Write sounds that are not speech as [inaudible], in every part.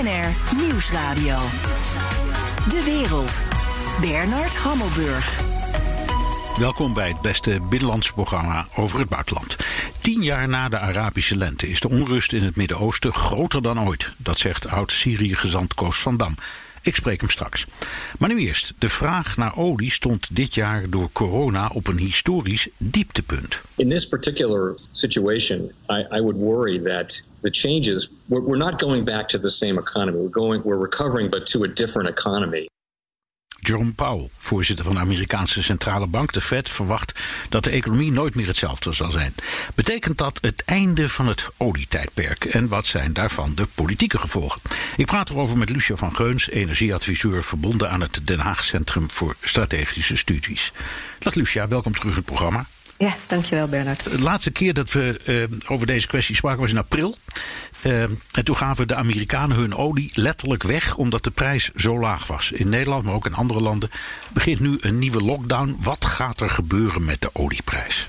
BNR Nieuwsradio. De wereld. Bernard Hammelburg. Welkom bij het beste binnenlandse programma over het buitenland. Tien jaar na de Arabische lente is de onrust in het Midden-Oosten groter dan ooit. Dat zegt oud-Syrië-gezant Koos van Dam. Ik spreek hem straks. Maar nu eerst. De vraag naar olie stond dit jaar door corona op een historisch dieptepunt. In this particular situation, I, I would worry that the changes we're, not going back to the same economy. We're going we're recovering but to a different economy. Jerome Powell, voorzitter van de Amerikaanse centrale bank, de Fed, verwacht dat de economie nooit meer hetzelfde zal zijn. Betekent dat het einde van het olietijdperk? En wat zijn daarvan de politieke gevolgen? Ik praat erover met Lucia van Geuns, energieadviseur verbonden aan het Den Haag Centrum voor Strategische Studies. Dag Lucia, welkom terug in het programma. Ja, dankjewel Bernard. De laatste keer dat we uh, over deze kwestie spraken was in april. Uh, en toen gaven de Amerikanen hun olie letterlijk weg omdat de prijs zo laag was. In Nederland, maar ook in andere landen, begint nu een nieuwe lockdown. Wat gaat er gebeuren met de olieprijs?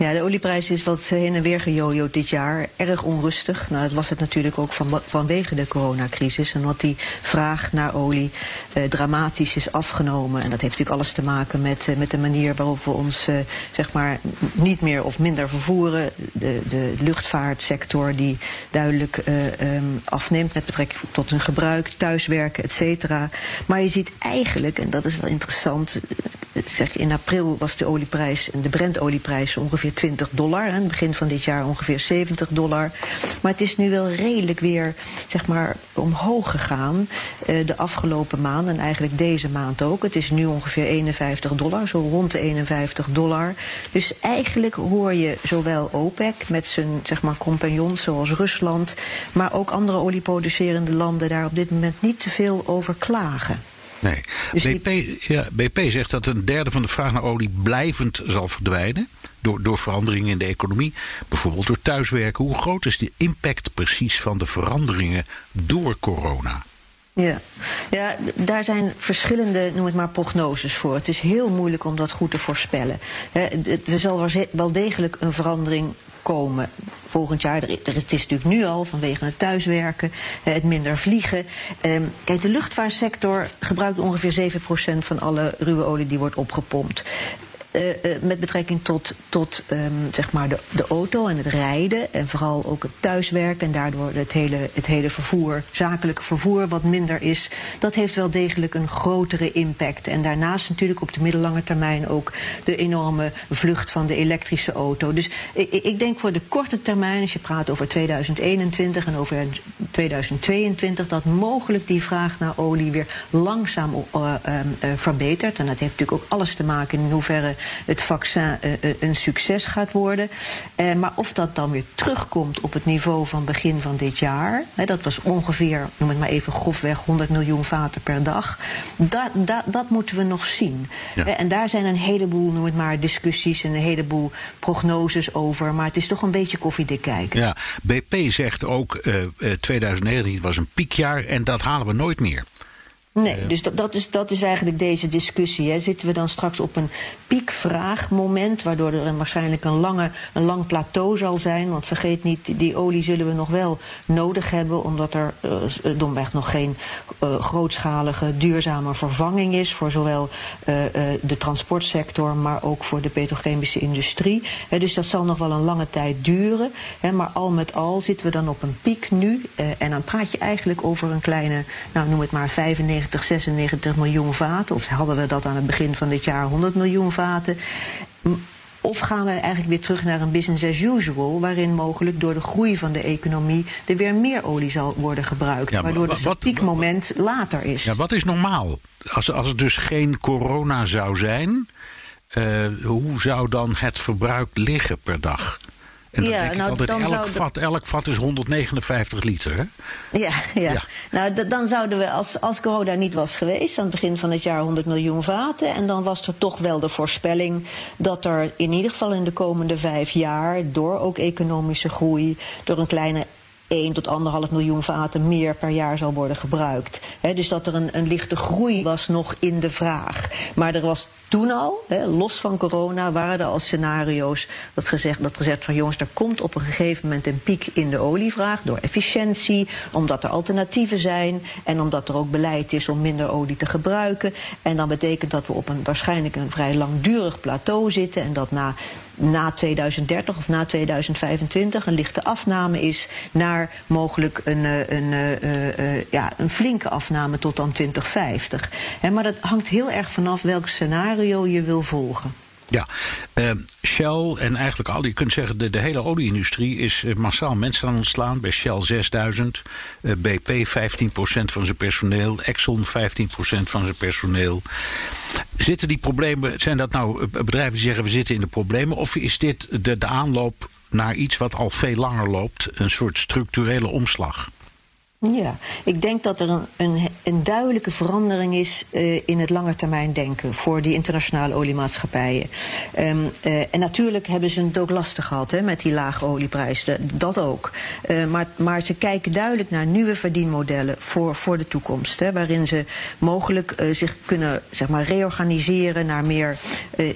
Ja, de olieprijs is wat heen en weer gejojoed dit jaar. Erg onrustig. Nou, dat was het natuurlijk ook van, vanwege de coronacrisis. En wat die vraag naar olie eh, dramatisch is afgenomen. En dat heeft natuurlijk alles te maken met, eh, met de manier waarop we ons eh, zeg maar niet meer of minder vervoeren. De, de luchtvaartsector die duidelijk eh, um, afneemt met betrekking tot hun gebruik, thuiswerken, et cetera. Maar je ziet eigenlijk, en dat is wel interessant. Eh, Zeg, in april was de olieprijs, de Brent-olieprijs ongeveer 20 dollar. Aan het begin van dit jaar ongeveer 70 dollar. Maar het is nu wel redelijk weer zeg maar, omhoog gegaan uh, de afgelopen maanden. En eigenlijk deze maand ook. Het is nu ongeveer 51 dollar, zo rond de 51 dollar. Dus eigenlijk hoor je zowel OPEC met zijn zeg maar, compagnons zoals Rusland... maar ook andere olieproducerende landen daar op dit moment niet te veel over klagen. Nee. BP, ja, BP zegt dat een derde van de vraag naar olie blijvend zal verdwijnen. Door, door veranderingen in de economie. Bijvoorbeeld door thuiswerken. Hoe groot is de impact precies van de veranderingen door corona? Ja. ja, daar zijn verschillende, noem het maar, prognoses voor. Het is heel moeilijk om dat goed te voorspellen. Er zal wel degelijk een verandering komen volgend jaar. Het is natuurlijk nu al vanwege het thuiswerken, eh, het minder vliegen. Ehm, kijk, de luchtvaartsector gebruikt ongeveer 7% van alle ruwe olie die wordt opgepompt. Eh, eh, met betrekking tot, tot ehm, zeg maar de, de auto en het rijden. En vooral ook het thuiswerken. En daardoor het hele, het hele vervoer, zakelijke vervoer, wat minder is. Dat heeft wel degelijk een grotere impact. En daarnaast natuurlijk op de middellange termijn ook de enorme vlucht van de elektrische auto. Dus ik, ik denk voor de korte termijn, als je praat over 2021 en over 2022, dat mogelijk die vraag naar olie weer langzaam eh, verbetert. En dat heeft natuurlijk ook alles te maken in hoeverre het vaccin een succes gaat worden. Maar of dat dan weer terugkomt op het niveau van begin van dit jaar, hè, dat was ongeveer, noem het maar even grofweg, 100 miljoen vaten per dag. Dat, dat, dat moeten we nog zien. Ja. En daar zijn een heleboel, noem het maar, discussies en een heleboel prognoses over. Maar het is toch een beetje koffiedik kijken. Ja, BP zegt ook eh, 2019 was een piekjaar en dat halen we nooit meer. Nee, dus dat, dat, is, dat is eigenlijk deze discussie. Hè. Zitten we dan straks op een piekvraagmoment, waardoor er waarschijnlijk een, lange, een lang plateau zal zijn? Want vergeet niet, die olie zullen we nog wel nodig hebben, omdat er uh, domweg nog geen uh, grootschalige, duurzame vervanging is voor zowel uh, de transportsector, maar ook voor de petrochemische industrie. Hè, dus dat zal nog wel een lange tijd duren. Hè, maar al met al zitten we dan op een piek nu. en dan praat je eigenlijk over een kleine, nou noem het maar 95, 96 miljoen vaten. Of hadden we dat aan het begin van dit jaar 100 miljoen vaten. Of gaan we eigenlijk weer terug naar een business as usual, waarin mogelijk door de groei van de economie er weer meer olie zal worden gebruikt. Ja, waardoor dus het piekmoment later is. Ja, wat is normaal? Als, als het dus geen corona zou zijn, uh, hoe zou dan het verbruik liggen per dag? En dan ja, denk ik nou, altijd, elk vat, elk vat is 159 liter, hè? Ja, ja. ja. nou dan zouden we, als, als corona niet was geweest... aan het begin van het jaar 100 miljoen vaten... en dan was er toch wel de voorspelling dat er in ieder geval in de komende vijf jaar... door ook economische groei, door een kleine 1 tot 1,5 miljoen vaten meer per jaar zal worden gebruikt. dus dat er een, een lichte groei was nog in de vraag. Maar er was toen al, los van corona, waren er al scenario's dat gezegd, dat gezegd van jongens, er komt op een gegeven moment een piek in de olievraag door efficiëntie, omdat er alternatieven zijn en omdat er ook beleid is om minder olie te gebruiken. En dan betekent dat we op een waarschijnlijk een vrij langdurig plateau zitten en dat na na 2030 of na 2025 een lichte afname is naar mogelijk een, eh, een, uh, uh, ja, een flinke afname tot dan 2050. maar dat hangt heel erg vanaf welk scenario je wil volgen. Ja, uh, Shell en eigenlijk al, je kunt zeggen, de, de hele olieindustrie is uh, massaal mensen aan het ontslaan. Bij Shell 6000, uh, BP 15% van zijn personeel, Exxon 15% van zijn personeel. Zitten die problemen, zijn dat nou eh, bedrijven die zeggen we zitten in de problemen? Of is dit de, de aanloop naar iets wat al veel langer loopt, een soort structurele omslag? Ja, ik denk dat er een, een, een duidelijke verandering is uh, in het langetermijndenken voor die internationale oliemaatschappijen. Um, uh, en natuurlijk hebben ze het ook lastig gehad met die lage olieprijs, dat ook. Uh, maar, maar ze kijken duidelijk naar nieuwe verdienmodellen voor, voor de toekomst. Waarin ze mogelijk zich kunnen zeg maar, reorganiseren naar meer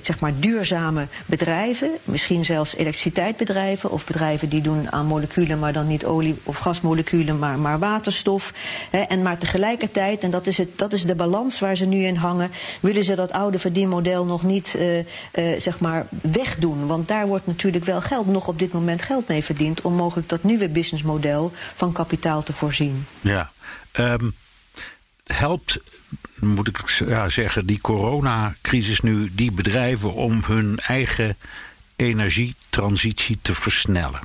zeg maar, duurzame bedrijven. Misschien zelfs elektriciteitsbedrijven of bedrijven die doen aan moleculen, maar dan niet olie- of gasmoleculen, maar, maar water waterstof. En maar tegelijkertijd, en dat is, het, dat is de balans waar ze nu in hangen, willen ze dat oude verdienmodel nog niet uh, uh, zeg maar wegdoen. Want daar wordt natuurlijk wel geld, nog op dit moment geld mee verdiend, om mogelijk dat nieuwe businessmodel van kapitaal te voorzien. Ja. Um, helpt moet ik ja, zeggen, die coronacrisis nu die bedrijven om hun eigen energietransitie te versnellen?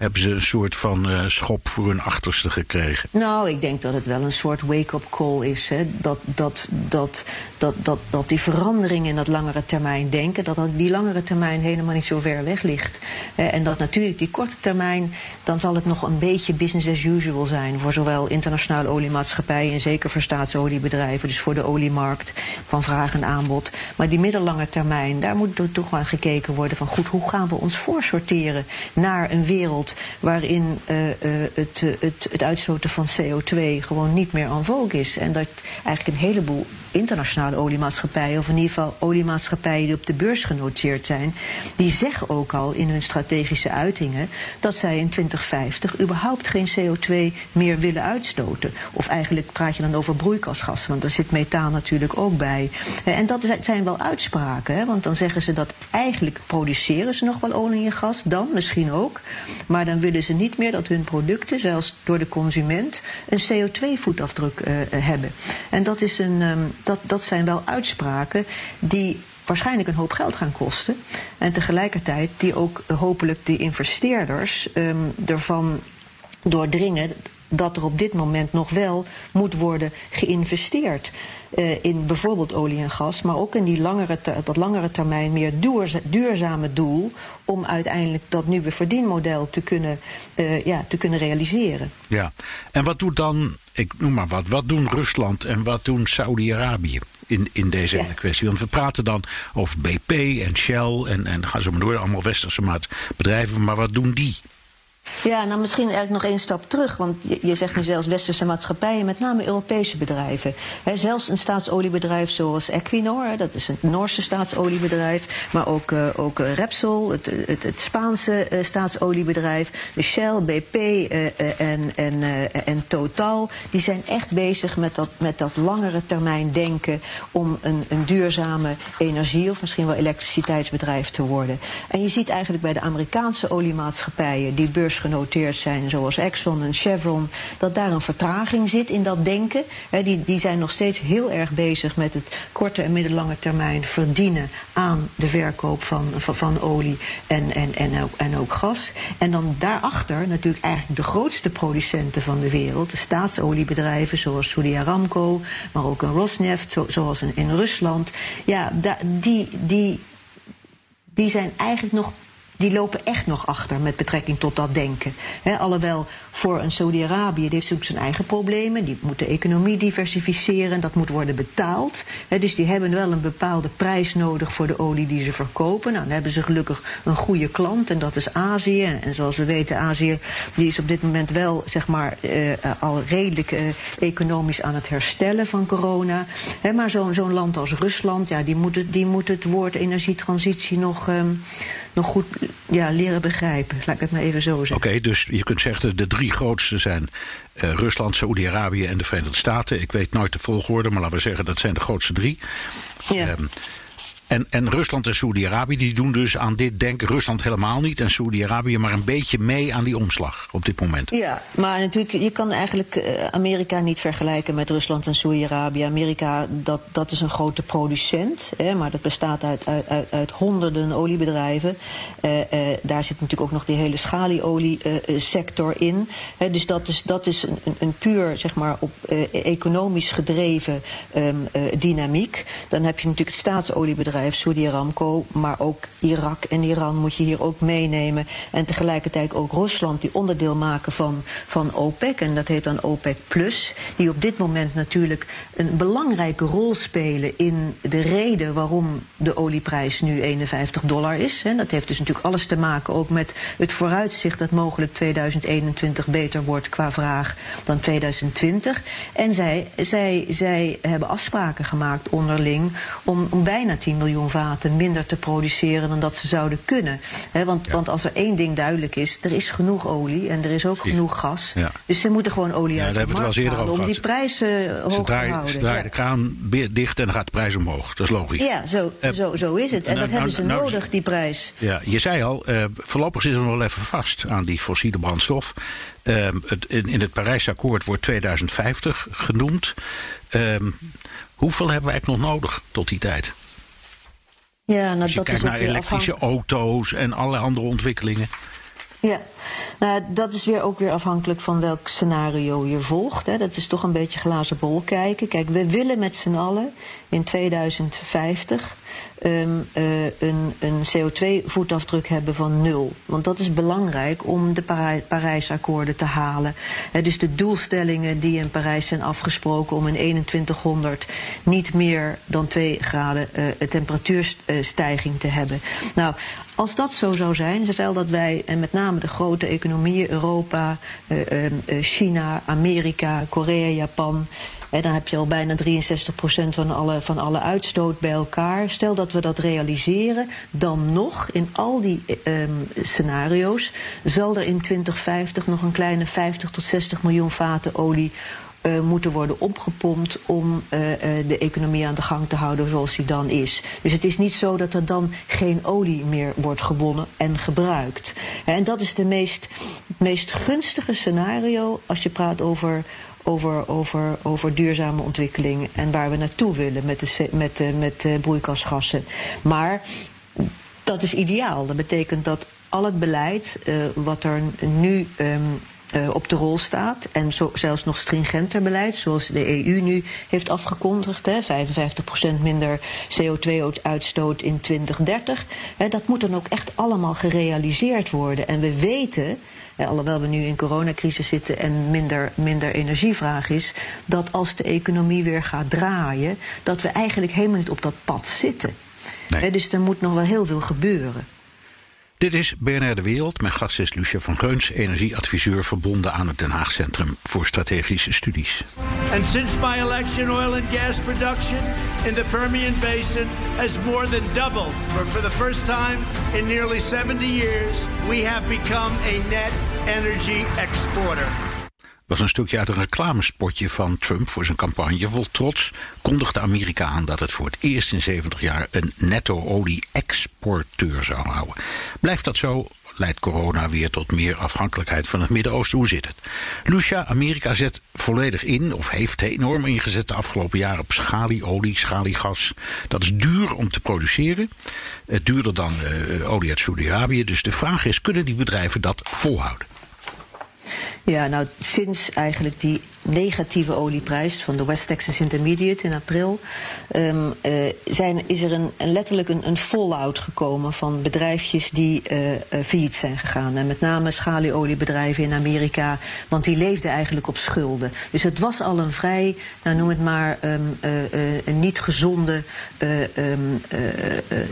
Hebben ze een soort van uh, schop voor hun achterste gekregen? Nou, ik denk dat het wel een soort wake-up call is. Hè? Dat, dat, dat, dat, dat, dat die verandering in dat langere termijn denken... dat die langere termijn helemaal niet zo ver weg ligt. Eh, en dat natuurlijk die korte termijn... dan zal het nog een beetje business as usual zijn... voor zowel internationale oliemaatschappijen... en zeker voor staatsoliebedrijven, dus voor de oliemarkt... van vraag en aanbod. Maar die middellange termijn, daar moet toch wel gekeken worden... van goed, hoe gaan we ons voorsorteren naar een wereld waarin uh, uh, het, het, het uitstoten van CO2 gewoon niet meer aan vogue is. En dat eigenlijk een heleboel internationale oliemaatschappijen, of in ieder geval oliemaatschappijen die op de beurs genoteerd zijn, die zeggen ook al in hun strategische uitingen dat zij in 2050 überhaupt geen CO2 meer willen uitstoten. Of eigenlijk praat je dan over broeikasgassen, want daar zit methaan natuurlijk ook bij. En dat zijn wel uitspraken, hè, want dan zeggen ze dat eigenlijk produceren ze nog wel olie en gas, dan misschien ook, maar dan willen ze niet meer dat hun producten, zelfs door de consument, een CO2-voetafdruk uh, hebben. En dat is een. Um, dat, dat zijn wel uitspraken die waarschijnlijk een hoop geld gaan kosten. En tegelijkertijd die ook hopelijk de investeerders um, ervan doordringen dat er op dit moment nog wel moet worden geïnvesteerd. Uh, in bijvoorbeeld olie en gas, maar ook in die langere dat langere termijn meer duurzame doel om uiteindelijk dat nieuwe verdienmodel te kunnen, uh, ja, te kunnen realiseren. Ja, en wat doet dan, ik noem maar wat, wat doen Rusland en wat doen Saudi-Arabië? In, in deze ja. kwestie. Want we praten dan over BP en Shell en, en gaan zo maar door, allemaal westerse bedrijven, maar wat doen die? Ja, nou misschien eigenlijk nog één stap terug. Want je, zegt nu zelfs westerse maatschappijen, met name Europese bedrijven. Zelfs een staatsoliebedrijf zoals Equinor, dat is een Noorse staatsoliebedrijf. Maar ook, uh, ook uh, Repsol, het, het, het Spaanse uh, staatsoliebedrijf. Shell, BP en, en, en Total. Die zijn echt bezig met dat, met dat langere termijn denken om een, een duurzame energie of misschien wel elektriciteitsbedrijf te worden. En je ziet eigenlijk bij de Amerikaanse oliemaatschappijen die beurs genoteerd zijn, zoals Exxon en Chevron, dat daar een vertraging zit in dat denken. die, die zijn nog steeds heel erg bezig met het korte en middellange termijn verdienen aan de verkoop van, van, olie en, en, en, ook, en ook gas. En dan daarachter natuurlijk eigenlijk de grootste producenten van de wereld, de staatsoliebedrijven zoals Saudi Aramco, maar ook een Rosneft, zo, zoals in, in Rusland. Ja, die, die, die zijn eigenlijk nog die lopen echt nog achter met betrekking tot dat denken. He, alhoewel voor een Saudi-Arabië, die heeft natuurlijk zijn eigen problemen. Die moet de economie diversificeren, dat moet worden betaald. dus die hebben wel een bepaalde prijs nodig voor de olie die ze verkopen. Nou, dan hebben ze gelukkig een goede klant en dat is Azië. En zoals we weten, Azië die is op dit moment wel zeg maar, uh, al redelijk uh, economisch aan het herstellen van corona. maar zo'n zo'n land als Rusland, ja, die, moet het, die moet het woord energietransitie nog, um, nog goed ja, leren begrijpen. Laat ik het maar even zo zeggen. Oké, dus je kunt zeggen de drie grootste zijn uh, Rusland, Saoedi-Arabië en de Verenigde Staten. Ik weet nooit de volgorde, maar laten we zeggen dat zijn de grootste drie. Ja. Um, en, en Rusland en Saoedi-Arabië die doen dus aan dit denken. Rusland helemaal niet en Saoedi-Arabië maar een beetje mee aan die omslag op dit moment. Ja, maar natuurlijk, je kan eigenlijk uh, Amerika niet vergelijken met Rusland en Saoedi-Arabië. Amerika, dat, dat is een grote producent, hè, maar dat bestaat uit, uit, uit, uit honderden oliebedrijven. Uh, uh, daar zit natuurlijk ook nog die hele schalieoliesector in. Hè, dus dat is, dat is een, een, puur, zeg maar, op economisch gedreven um, dynamiek. Dan heb je natuurlijk het staatsoliebedrijf bedrijf Saudi Aramco, maar ook Irak en Iran moet je hier ook meenemen. En tegelijkertijd ook Rusland, die onderdeel maken van, van OPEC. En dat heet dan OPEC Plus. Die op dit moment natuurlijk een belangrijke rol spelen in de reden waarom de olieprijs nu 51 dollar is. En dat heeft dus natuurlijk alles te maken ook met het vooruitzicht dat mogelijk 2021 beter wordt qua vraag dan 2020. En zij, zij, zij hebben afspraken gemaakt onderling om, bijna 10 miljoen miljoen vaten minder te produceren dan dat ze zouden kunnen. want, want als er één ding duidelijk is, er is genoeg olie en er is ook genoeg gas. Dus ze moeten gewoon olie ja, uit de markt halen om die prijzen hoog te houden. Ze draaien de kraan dicht en dan gaat de prijs omhoog. Dat is logisch. Ja, zo, uh, zo, zo is het. En nou, dat hebben ze nou, nodig, die prijs. Ja, je zei al, uh, voorlopig zitten we nog wel even vast aan die fossiele brandstof. Uh, het, in, in, het Parijsakkoord wordt 2050 genoemd. Ehm, hoeveel hebben we eigenlijk nog nodig tot die tijd? Ja, nou, Als je dat kijkt is naar elektrische auto's en allerlei andere ontwikkelingen. Ja, nou, dat is weer ook weer afhankelijk van welk scenario je volgt. Hè. Dat is toch een beetje glazen bol kijken. Kijk, we willen met z'n allen in 2050 um, uh, een, een CO2-voetafdruk hebben van nul. Want dat is belangrijk om de Parij Parijsakkoorden te halen. Dus de doelstellingen die in Parijs zijn afgesproken om in 2100 niet meer dan 2 graden uh, temperatuurstijging te hebben. Nou, als dat zo zou zijn, stel dat wij, en met name de grote economieën, Europa, uh, China, Amerika, Korea, Japan, en dan heb je al bijna 63% van alle, van alle uitstoot bij elkaar. Stel dat we dat realiseren, dan nog in al die um, scenario's zal er in 2050 nog een kleine 50 tot 60 miljoen vaten olie uh, moeten worden opgepompt om uh, uh, de economie aan de gang te houden zoals die dan is. Dus het is niet zo dat er dan geen olie meer wordt gewonnen en gebruikt. En dat is de meest, meest gunstige scenario als je praat over over, over, over duurzame ontwikkeling en waar we naartoe willen met, de, met, met de broeikasgassen. Maar dat is ideaal. Dat betekent dat al het beleid wat er nu um, uh, op de rol staat. En zo, zelfs nog stringenter beleid, zoals de EU nu heeft afgekondigd. Hè, 55% minder CO2-uitstoot in 2030. Hè, dat moet dan ook echt allemaal gerealiseerd worden. En we weten alhoewel we nu in coronacrisis zitten en minder, minder energievraag is, dat als de economie weer gaat draaien, dat we eigenlijk helemaal niet op dat pad zitten. Nee. dus er moet nog wel heel veel gebeuren. Dit is BNR De Wereld. Mijn gast is Lucia van Geuns, energieadviseur verbonden aan het Den Haag Centrum voor Strategische Studies. And since my election, oil and gas production in the Permian Basin has more than doubled. But for the first time in nearly 70 years, we have become a net energy exporter. Is een stukje uit een reclamespotje van Trump voor zijn campagne. Vol trots kondigde Amerika aan dat het voor het eerst in 70 jaar een netto-olie-exporteur zou houden. Blijft dat zo? Leidt corona weer tot meer afhankelijkheid van het Midden-Oosten? Hoe zit het? Lucia, Amerika zet volledig in, of heeft enorm ingezet de afgelopen jaren op schalieolie, schaliegas. Dat is duur om te produceren. Het duurder dan uh, olie uit Saudi-Arabië. Dus de vraag is: kunnen die bedrijven dat volhouden? Ja, nou, sinds eigenlijk die negatieve olieprijs van de West Texas Intermediate in april, um, uh, zijn, is er een, letterlijk een, een, fallout gekomen van bedrijfjes die uh, failliet zijn gegaan. En met name schalieoliebedrijven in Amerika, want die leefden eigenlijk op schulden. Dus het was al een vrij, nou noem het maar, um, een niet gezonde, um,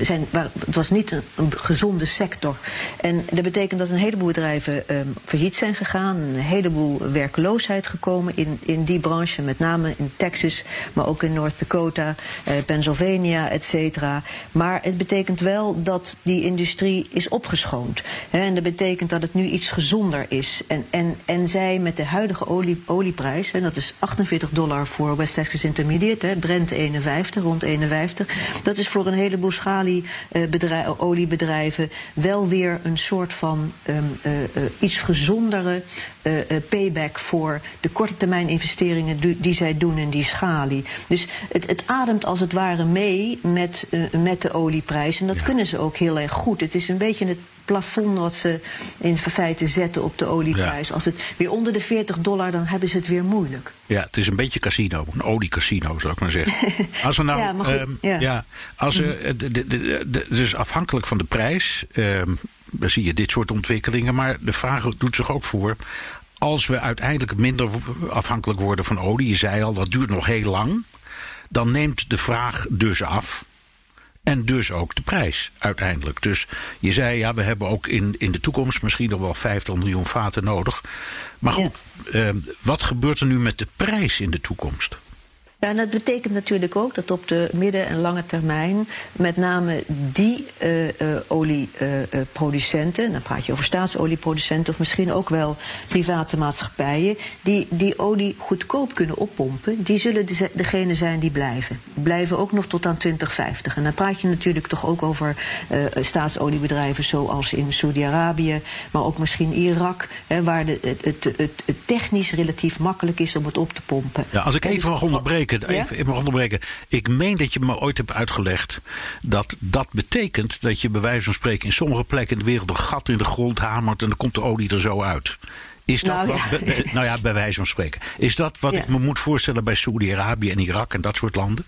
zijn, het was niet een, een, gezonde sector. En dat betekent dat een heleboel bedrijven failliet zijn gegaan, heleboel werkloosheid gekomen in, in die branche, met name in Texas, maar ook in North Dakota, eh, Pennsylvania, et cetera. Maar het betekent wel dat die industrie is opgeschoond. En dat betekent dat het nu iets gezonder is. En, en, en zij met de huidige olie, olieprijs, en dat is 48 dollar voor West Texas Intermediate, Brent 51, rond 51. Dat is voor een heleboel schalieoliebedrijven uh, wel weer een soort van um, uh, uh, iets gezondere uh, payback voor de korte termijn investeringen die, die, zij doen in die schalie. Dus het, het ademt als het ware mee met, uh, met de olieprijs. En dat ja. kunnen ze ook heel erg goed. Het is een beetje het plafond wat ze in feite zetten op de olieprijs. Ja. Als het weer onder de 40 dollar, dan hebben ze het weer moeilijk. Ja, het is een beetje casino, een oliecasino zou ik maar zeggen. [laughs] Als er nou, ja, goed, um, ja. ja. als er, de, de, de, dus afhankelijk van de prijs, um, dan zie je dit soort ontwikkelingen. Maar de vraag doet zich ook voor als we uiteindelijk minder afhankelijk worden van olie, je zei al, dat duurt nog heel lang, dan neemt de vraag dus af. En dus ook de prijs uiteindelijk. Dus je zei, ja, we hebben ook in, in de toekomst misschien nog wel 50 miljoen vaten nodig. Maar goed, ja. uh, wat gebeurt er nu met de prijs in de toekomst? Ja, en dat betekent natuurlijk ook dat op de midden- en lange termijn met name die uh, uh, olieproducenten, uh, dan praat je over staatsolieproducenten of misschien ook wel private maatschappijen, die die olie goedkoop kunnen oppompen, die zullen de, degene zijn die blijven. Blijven ook nog tot aan 2050. En dan praat je natuurlijk toch ook over staatsoliebedrijven zoals in Saudi-Arabië, maar ook misschien Irak, hè, waar de, het, het, het, het, technisch relatief makkelijk is om het op te pompen. Ja, als ik even mag onderbreken even, ja? even onderbreken. Ik meen dat je me ooit hebt uitgelegd dat dat betekent dat je bij wijze van spreken in sommige plekken in de wereld een gat in de grond hamert en dan komt de olie er zo uit. Is dat nou, wat, ja. nou ja, bij wijze van spreken. Is dat wat ja. ik me moet voorstellen bij Saudi-Arabië en Irak en dat soort landen?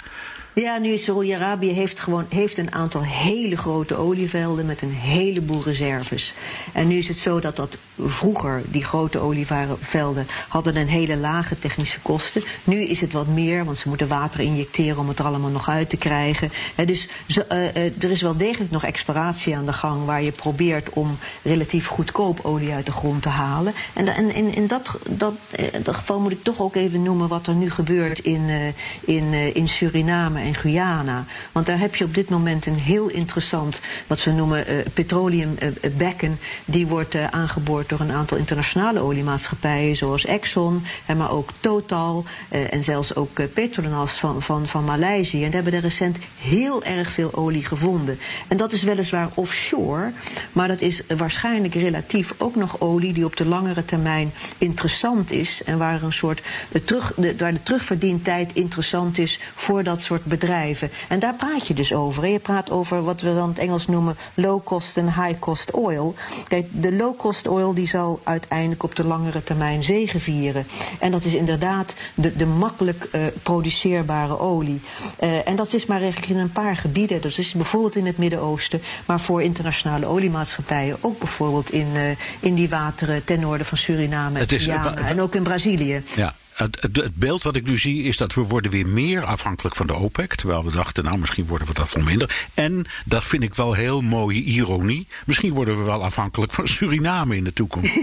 Ja, nu is Saudi-Arabië heeft gewoon heeft een aantal hele grote olievelden met een heleboel reserves. En nu is het zo dat dat vroeger die grote olievelden hadden een hele lage technische kosten. Nu is het wat meer, want ze moeten water injecteren om het er allemaal nog uit te krijgen. Dus uh, uh, er is wel degelijk nog exploratie aan de gang waar je probeert om relatief goedkoop olie uit de grond te halen. En, en in, in dat, dat, dat geval moet ik toch ook even noemen wat er nu gebeurt in, in, in Suriname Guyana. Want daar heb je op dit moment een heel interessant, wat ze noemen uh, petroleumbekken. die wordt aangeboord door een aantal internationale oliemaatschappijen, zoals Exxon, maar ook Total en zelfs ook Petronas van, van, van Maleisië. En daar hebben er recent heel erg veel olie gevonden. En dat is weliswaar offshore, maar dat is waarschijnlijk relatief ook nog olie die op de langere termijn interessant is en waar een soort terug, de, waar de terugverdientijd interessant is voor dat soort bedrijven. En daar praat je dus over. Je praat over wat we dan het Engels noemen low cost en high cost oil. Kijk, de low cost oil die zal uiteindelijk op de langere termijn zegevieren. En dat is inderdaad de, de makkelijk uh, produceerbare olie. Uh, en dat is maar eigenlijk in een paar gebieden. Dat is bijvoorbeeld in het Midden-Oosten, maar voor internationale oliemaatschappijen ook bijvoorbeeld in, uh, in die wateren ten noorden van Suriname en en ook in Brazilië. Ja. Het, beeld wat ik nu zie is dat we worden weer meer afhankelijk van de OPEC. Terwijl we dachten, nou misschien worden we dat veel minder. En dat vind ik wel heel mooie ironie. Misschien worden we wel afhankelijk van Suriname in de toekomst. [laughs]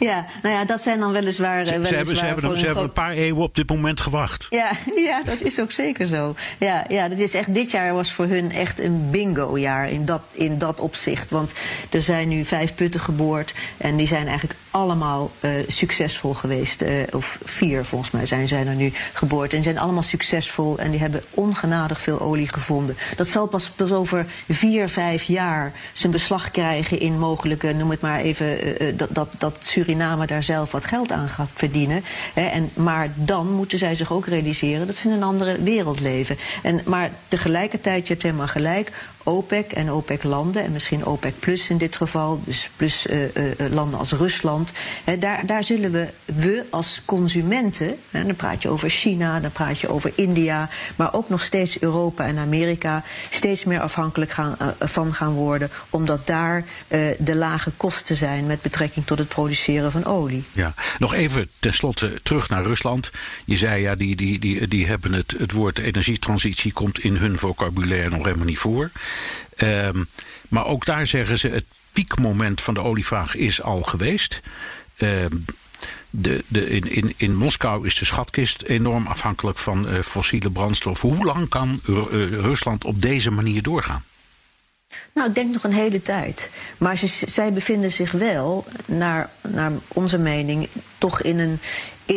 [laughs] ja, nou ja, dat zijn dan weliswaar. Ze, weliswaar ze hebben, ze hebben, een, ze hebben een paar eeuwen op dit moment gewacht. Ja, [laughs] ja, dat is ook zeker zo. Ja, ja, dat is echt, dit jaar was voor hun echt een bingo-jaar in dat, in dat opzicht. Want er zijn nu vijf putten geboord. En die zijn eigenlijk allemaal uh, succesvol geweest. Uh, of vier volgens mij zijn zij er nu geboord. En zijn allemaal succesvol en die hebben ongenadig veel olie gevonden. Dat zal pas, pas over vier, vijf jaar zijn beslag krijgen in mogelijke, noem het maar even, uh, dat, dat, dat Suriname daar zelf wat geld aan gaat verdienen. Hè, en, maar dan moeten zij zich ook realiseren dat ze in een andere wereld leven. En, maar tegelijkertijd, je hebt helemaal gelijk, OPEC en OPEC-landen, en misschien OPEC plus in dit geval, dus plus uh, uh, landen als Rusland, daar, daar zullen we we als consumenten, hè, dan praat je over China, dan praat je over India, maar ook nog steeds Europa en Amerika, steeds meer afhankelijk gaan, van gaan worden, omdat daar de lage kosten zijn met betrekking tot het produceren van olie. Ja, nog even tenslotte terug naar Rusland. Je zei ja, die, die, die, die hebben het, het woord energietransitie komt in hun vocabulaire nog helemaal niet voor. Um, maar ook daar zeggen ze het piekmoment van de olievraag is al geweest. Uh, de, de, in, in, in Moskou is de schatkist enorm afhankelijk van uh, fossiele brandstof. Hoe lang kan uh, Rusland op deze manier doorgaan? Nou, ik denk nog een hele tijd. Maar ze, zij bevinden zich wel, naar, naar onze mening, toch in een,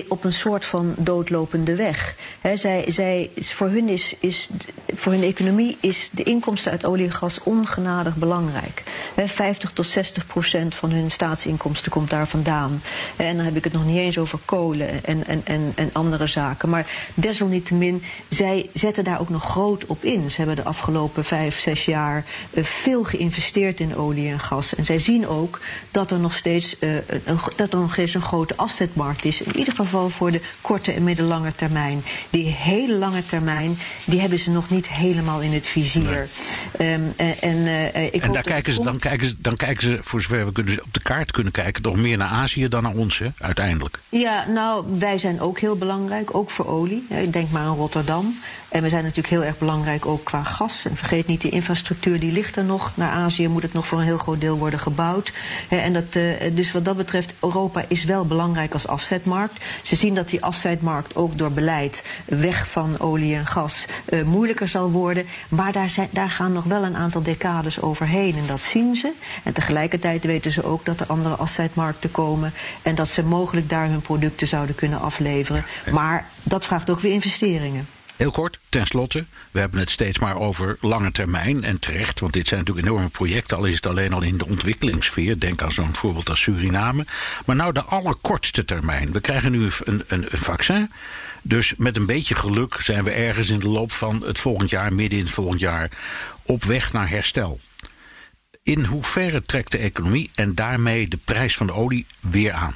op een soort van doodlopende weg. He, zij, zij, voor, hun is, is, voor hun economie is de inkomsten uit olie en gas ongenadig belangrijk. He, 50 tot 60 procent van hun staatsinkomsten komt daar vandaan. En dan heb ik het nog niet eens over kolen en, en, en, en andere zaken. Maar desalniettemin, zij zetten daar ook nog groot op in. Ze hebben de afgelopen vijf, zes jaar uh, veel geïnvesteerd in olie en gas. En zij zien ook dat er nog steeds, uh, een, dat er nog steeds een grote afzetmarkt is. In ieder geval geval voor de korte en middellange termijn. Die hele lange termijn, die hebben ze nog niet helemaal in het vizier. Nee. Um, en uh, ik en daar kijken ze, dan, kijken ze, dan kijken ze, voor zover we kunnen, op de kaart kunnen kijken, nog meer naar Azië dan naar ons, hè, uiteindelijk. Ja, nou, wij zijn ook heel belangrijk, ook voor olie. Ik denk maar aan Rotterdam. En we zijn natuurlijk heel erg belangrijk ook qua gas. En vergeet niet, die infrastructuur die ligt er nog. Naar Azië moet het nog voor een heel groot deel worden gebouwd. En dat, dus wat dat betreft, Europa is wel belangrijk als afzetmarkt. Ze zien dat die afzetmarkt ook door beleid weg van olie en gas uh, moeilijker zal worden. Maar daar, zijn, daar gaan nog wel een aantal decades overheen. En dat zien ze. En tegelijkertijd weten ze ook dat er andere afzetmarkten komen. En dat ze mogelijk daar hun producten zouden kunnen afleveren. Maar dat vraagt ook weer investeringen. Heel kort, tenslotte, we hebben het steeds maar over lange termijn en terecht, want dit zijn natuurlijk enorme projecten, al is het alleen al in de ontwikkelingssfeer. Denk aan zo'n voorbeeld als Suriname. Maar nou de allerkortste termijn. We krijgen nu een, een, een vaccin. Dus met een beetje geluk zijn we ergens in de loop van het volgend jaar, midden in het volgend jaar, op weg naar herstel. In hoeverre trekt de economie en daarmee de prijs van de olie weer aan?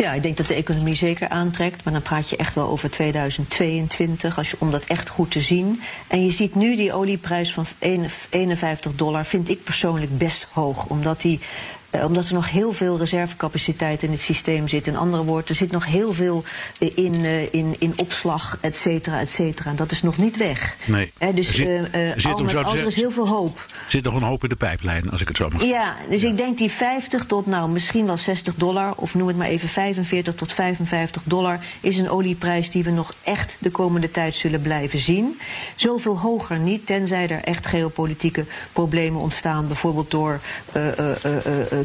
Ja, ik denk dat de economie zeker aantrekt. Maar dan praat je echt wel over 2022, als je, om dat echt goed te zien. En je ziet nu die olieprijs van 51 dollar, vind ik persoonlijk best hoog. Omdat die uh, omdat er nog heel veel reservecapaciteit in het systeem zit. In andere woorden, er zit nog heel veel in, uh, in, in opslag, et cetera, et cetera. En dat is nog niet weg. Nee. Dus er zit, al met al, er is heel veel hoop. Er zit nog een hoop in de pijplijn, als ik het zo mag Ja, dus ja. ik denk die 50 tot nou misschien wel 60 dollar, of noem het maar even 45 tot 55 dollar, is een olieprijs die we nog echt de komende tijd zullen blijven zien. Zoveel hoger niet, tenzij er echt geopolitieke problemen ontstaan, bijvoorbeeld door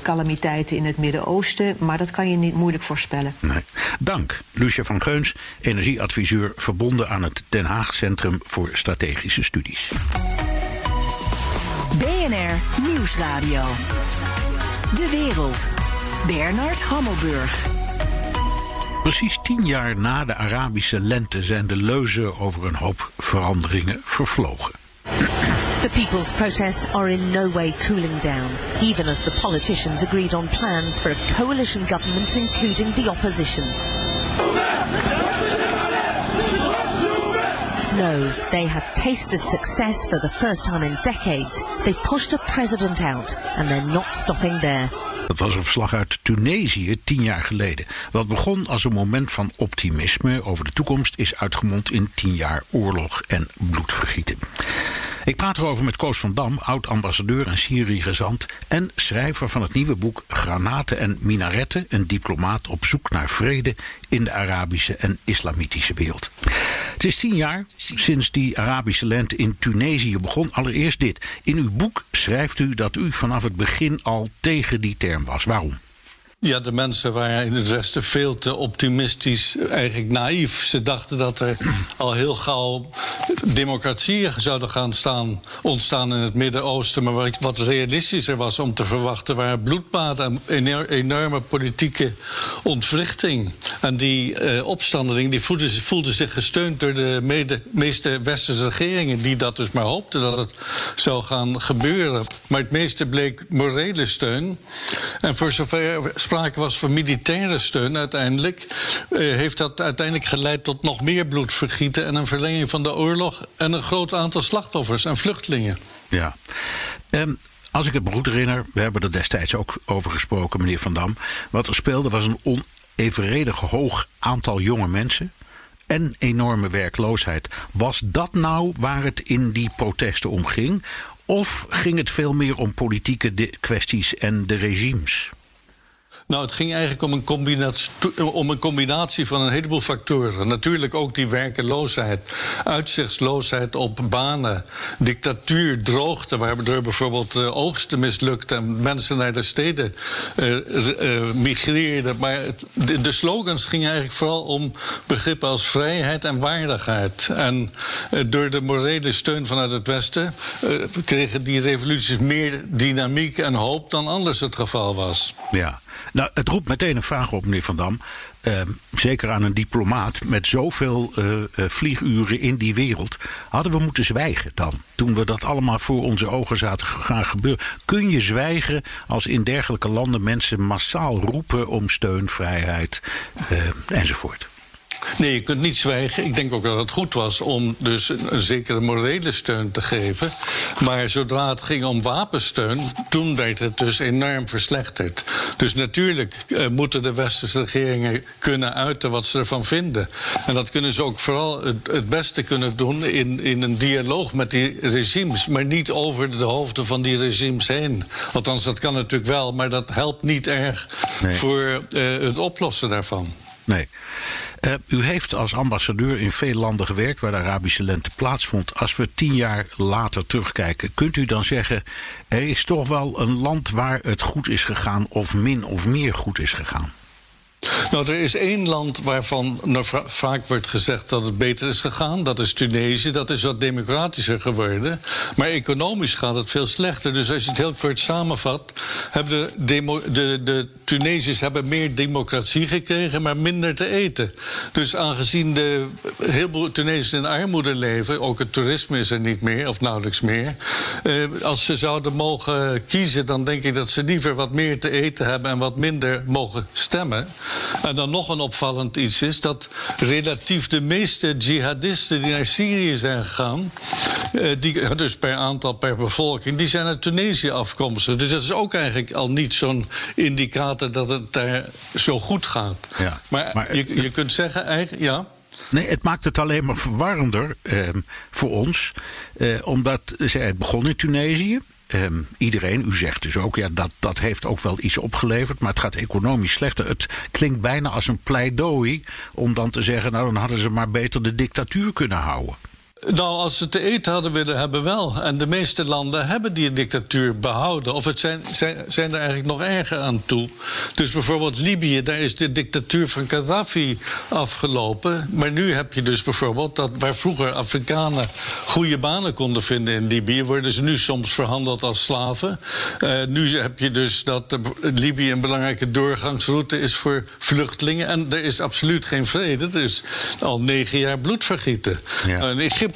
calamiteiten in het Midden-Oosten. Maar dat kan je niet moeilijk voorspellen. Nee. Dank, Lucia van Geuns, energieadviseur verbonden aan het Den Haag Centrum voor Strategische Studies. BNR Nieuwsradio. De wereld. Bernard Hammelburg. Precies tien jaar na de Arabische lente zijn de leuzen over een hoop veranderingen vervlogen. The people's protests are in no way cooling down, even as the politicians agreed on plans for a coalition government including the opposition. No, they have tasted success for the first time in decades. They've pushed a president out and they're not stopping there. Dat was een verslag uit Tunesië tien jaar geleden. Wat begon als een moment van optimisme over de toekomst is uitgemond in tien jaar oorlog en bloedvergieten. Ik praat erover met Koos van Dam, oud-ambassadeur en Syrië-gezant... en schrijver van het nieuwe boek Granaten en Minaretten... een diplomaat op zoek naar vrede in de Arabische en Islamitische wereld. Het is tien jaar sinds die Arabische lente in Tunesië begon. Allereerst dit. In uw boek schrijft u dat u vanaf het begin al tegen die term was. Waarom? Ja, de mensen waren in het Westen veel te optimistisch, eigenlijk naïef. Ze dachten dat er al heel gauw democratieën zouden gaan staan, ontstaan in het Midden-Oosten. Maar wat realistischer was om te verwachten waren bloedbaden en enorme politieke ontwrichting. En die uh, opstandeling die voelden, zich gesteund door de meeste westerse regeringen, die dat dus maar hoopten dat het zou gaan gebeuren. Maar het meeste bleek morele steun. En voor zover was van militaire steun uiteindelijk, eh, heeft dat uiteindelijk geleid tot nog meer bloedvergieten en een verlenging van de oorlog en een groot aantal slachtoffers en vluchtelingen. Ja. Um, als ik het me goed herinner, we hebben er destijds ook over gesproken, meneer Van Dam. Wat er speelde was een onevenredig hoog aantal jonge mensen en enorme werkloosheid. Was dat nou waar het in die protesten om ging? Of ging het veel meer om politieke kwesties en de regimes? Nou, het ging eigenlijk om een, combinatie, om een combinatie van een heleboel factoren. Natuurlijk ook die werkeloosheid, uitzichtsloosheid op banen, dictatuur, droogte, waardoor bijvoorbeeld uh, oogsten mislukte en mensen naar de steden uh, uh, migreerden. Maar de, de, slogans gingen eigenlijk vooral om begrippen als vrijheid en waardigheid. En door de morele steun vanuit het Westen kregen die revoluties meer dynamiek en hoop dan anders het geval was. Ja. Nou, het roept meteen een vraag op, meneer Van Dam. Ehm, zeker aan een diplomaat met zoveel uh, vlieguren in die wereld. Hadden we moeten zwijgen dan? Toen we dat allemaal voor onze ogen zaten gaan gebeuren. Kun je zwijgen als in dergelijke landen mensen massaal roepen om steun, vrijheid uh, enzovoort? Nee, je kunt niet zwijgen. Ik denk ook dat het goed was om dus een, zekere morele steun te geven. Maar zodra het ging om wapensteun, toen werd het dus enorm verslechterd. Dus natuurlijk uh, moeten de westerse regeringen kunnen uiten wat ze ervan vinden. En dat kunnen ze ook vooral het, het beste kunnen doen in, in een dialoog met die regimes. Maar niet over de hoofden van die regimes heen. Althans, dat kan natuurlijk wel, maar dat helpt niet erg nee. voor uh, het oplossen daarvan. Nee. Uh, u heeft als ambassadeur in veel landen gewerkt waar de Arabische lente plaatsvond. Als we tien jaar later terugkijken, kunt u dan zeggen: er is toch wel een land waar het goed is gegaan, of min of meer goed is gegaan? Nou, er is één land waarvan vaak wordt gezegd dat het beter is gegaan. Dat is Tunesië. Dat is wat democratischer geworden. Maar economisch gaat het veel slechter. Dus als je het heel kort samenvat, hebben de, de, de Tunesiërs hebben meer democratie gekregen, maar minder te eten. Dus aangezien de heel veel Tunesiërs in armoede leven, ook het toerisme is er niet meer, of nauwelijks meer. Eh, als ze zouden mogen kiezen, dan denk ik dat ze liever wat meer te eten hebben en wat minder mogen stemmen. En dan nog een opvallend iets is dat relatief de meeste jihadisten die naar Syrië zijn gegaan, eh, die, dus per aantal per bevolking, die zijn uit Tunesië afkomstig. Dus dat is ook eigenlijk al niet zo'n indicator dat het daar zo goed gaat. Ja, maar, maar je, je kunt zeggen, eigenlijk, ja. Nee, het maakt het alleen maar verwarrender eh, voor ons. Eh, omdat het begon in Tunesië. Um, iedereen, u zegt dus ook, ja, dat, dat heeft ook wel iets opgeleverd, maar het gaat economisch slechter. Het klinkt bijna als een pleidooi om dan te zeggen, nou dan hadden ze maar beter de dictatuur kunnen houden. Nou, als ze te eten hadden willen hebben, wel. En de meeste landen hebben die dictatuur behouden. Of het zijn, zijn, zijn er eigenlijk nog erger aan toe. Dus bijvoorbeeld Libië, daar is de dictatuur van Gaddafi afgelopen. Maar nu heb je dus bijvoorbeeld dat waar vroeger Afrikanen goede banen konden vinden in Libië, worden ze nu soms verhandeld als slaven. Uh, nu heb je dus dat Libië een belangrijke doorgangsroute is voor vluchtelingen. En er is absoluut geen vrede. Er is al negen jaar bloedvergieten. Ja. Uh, Egypte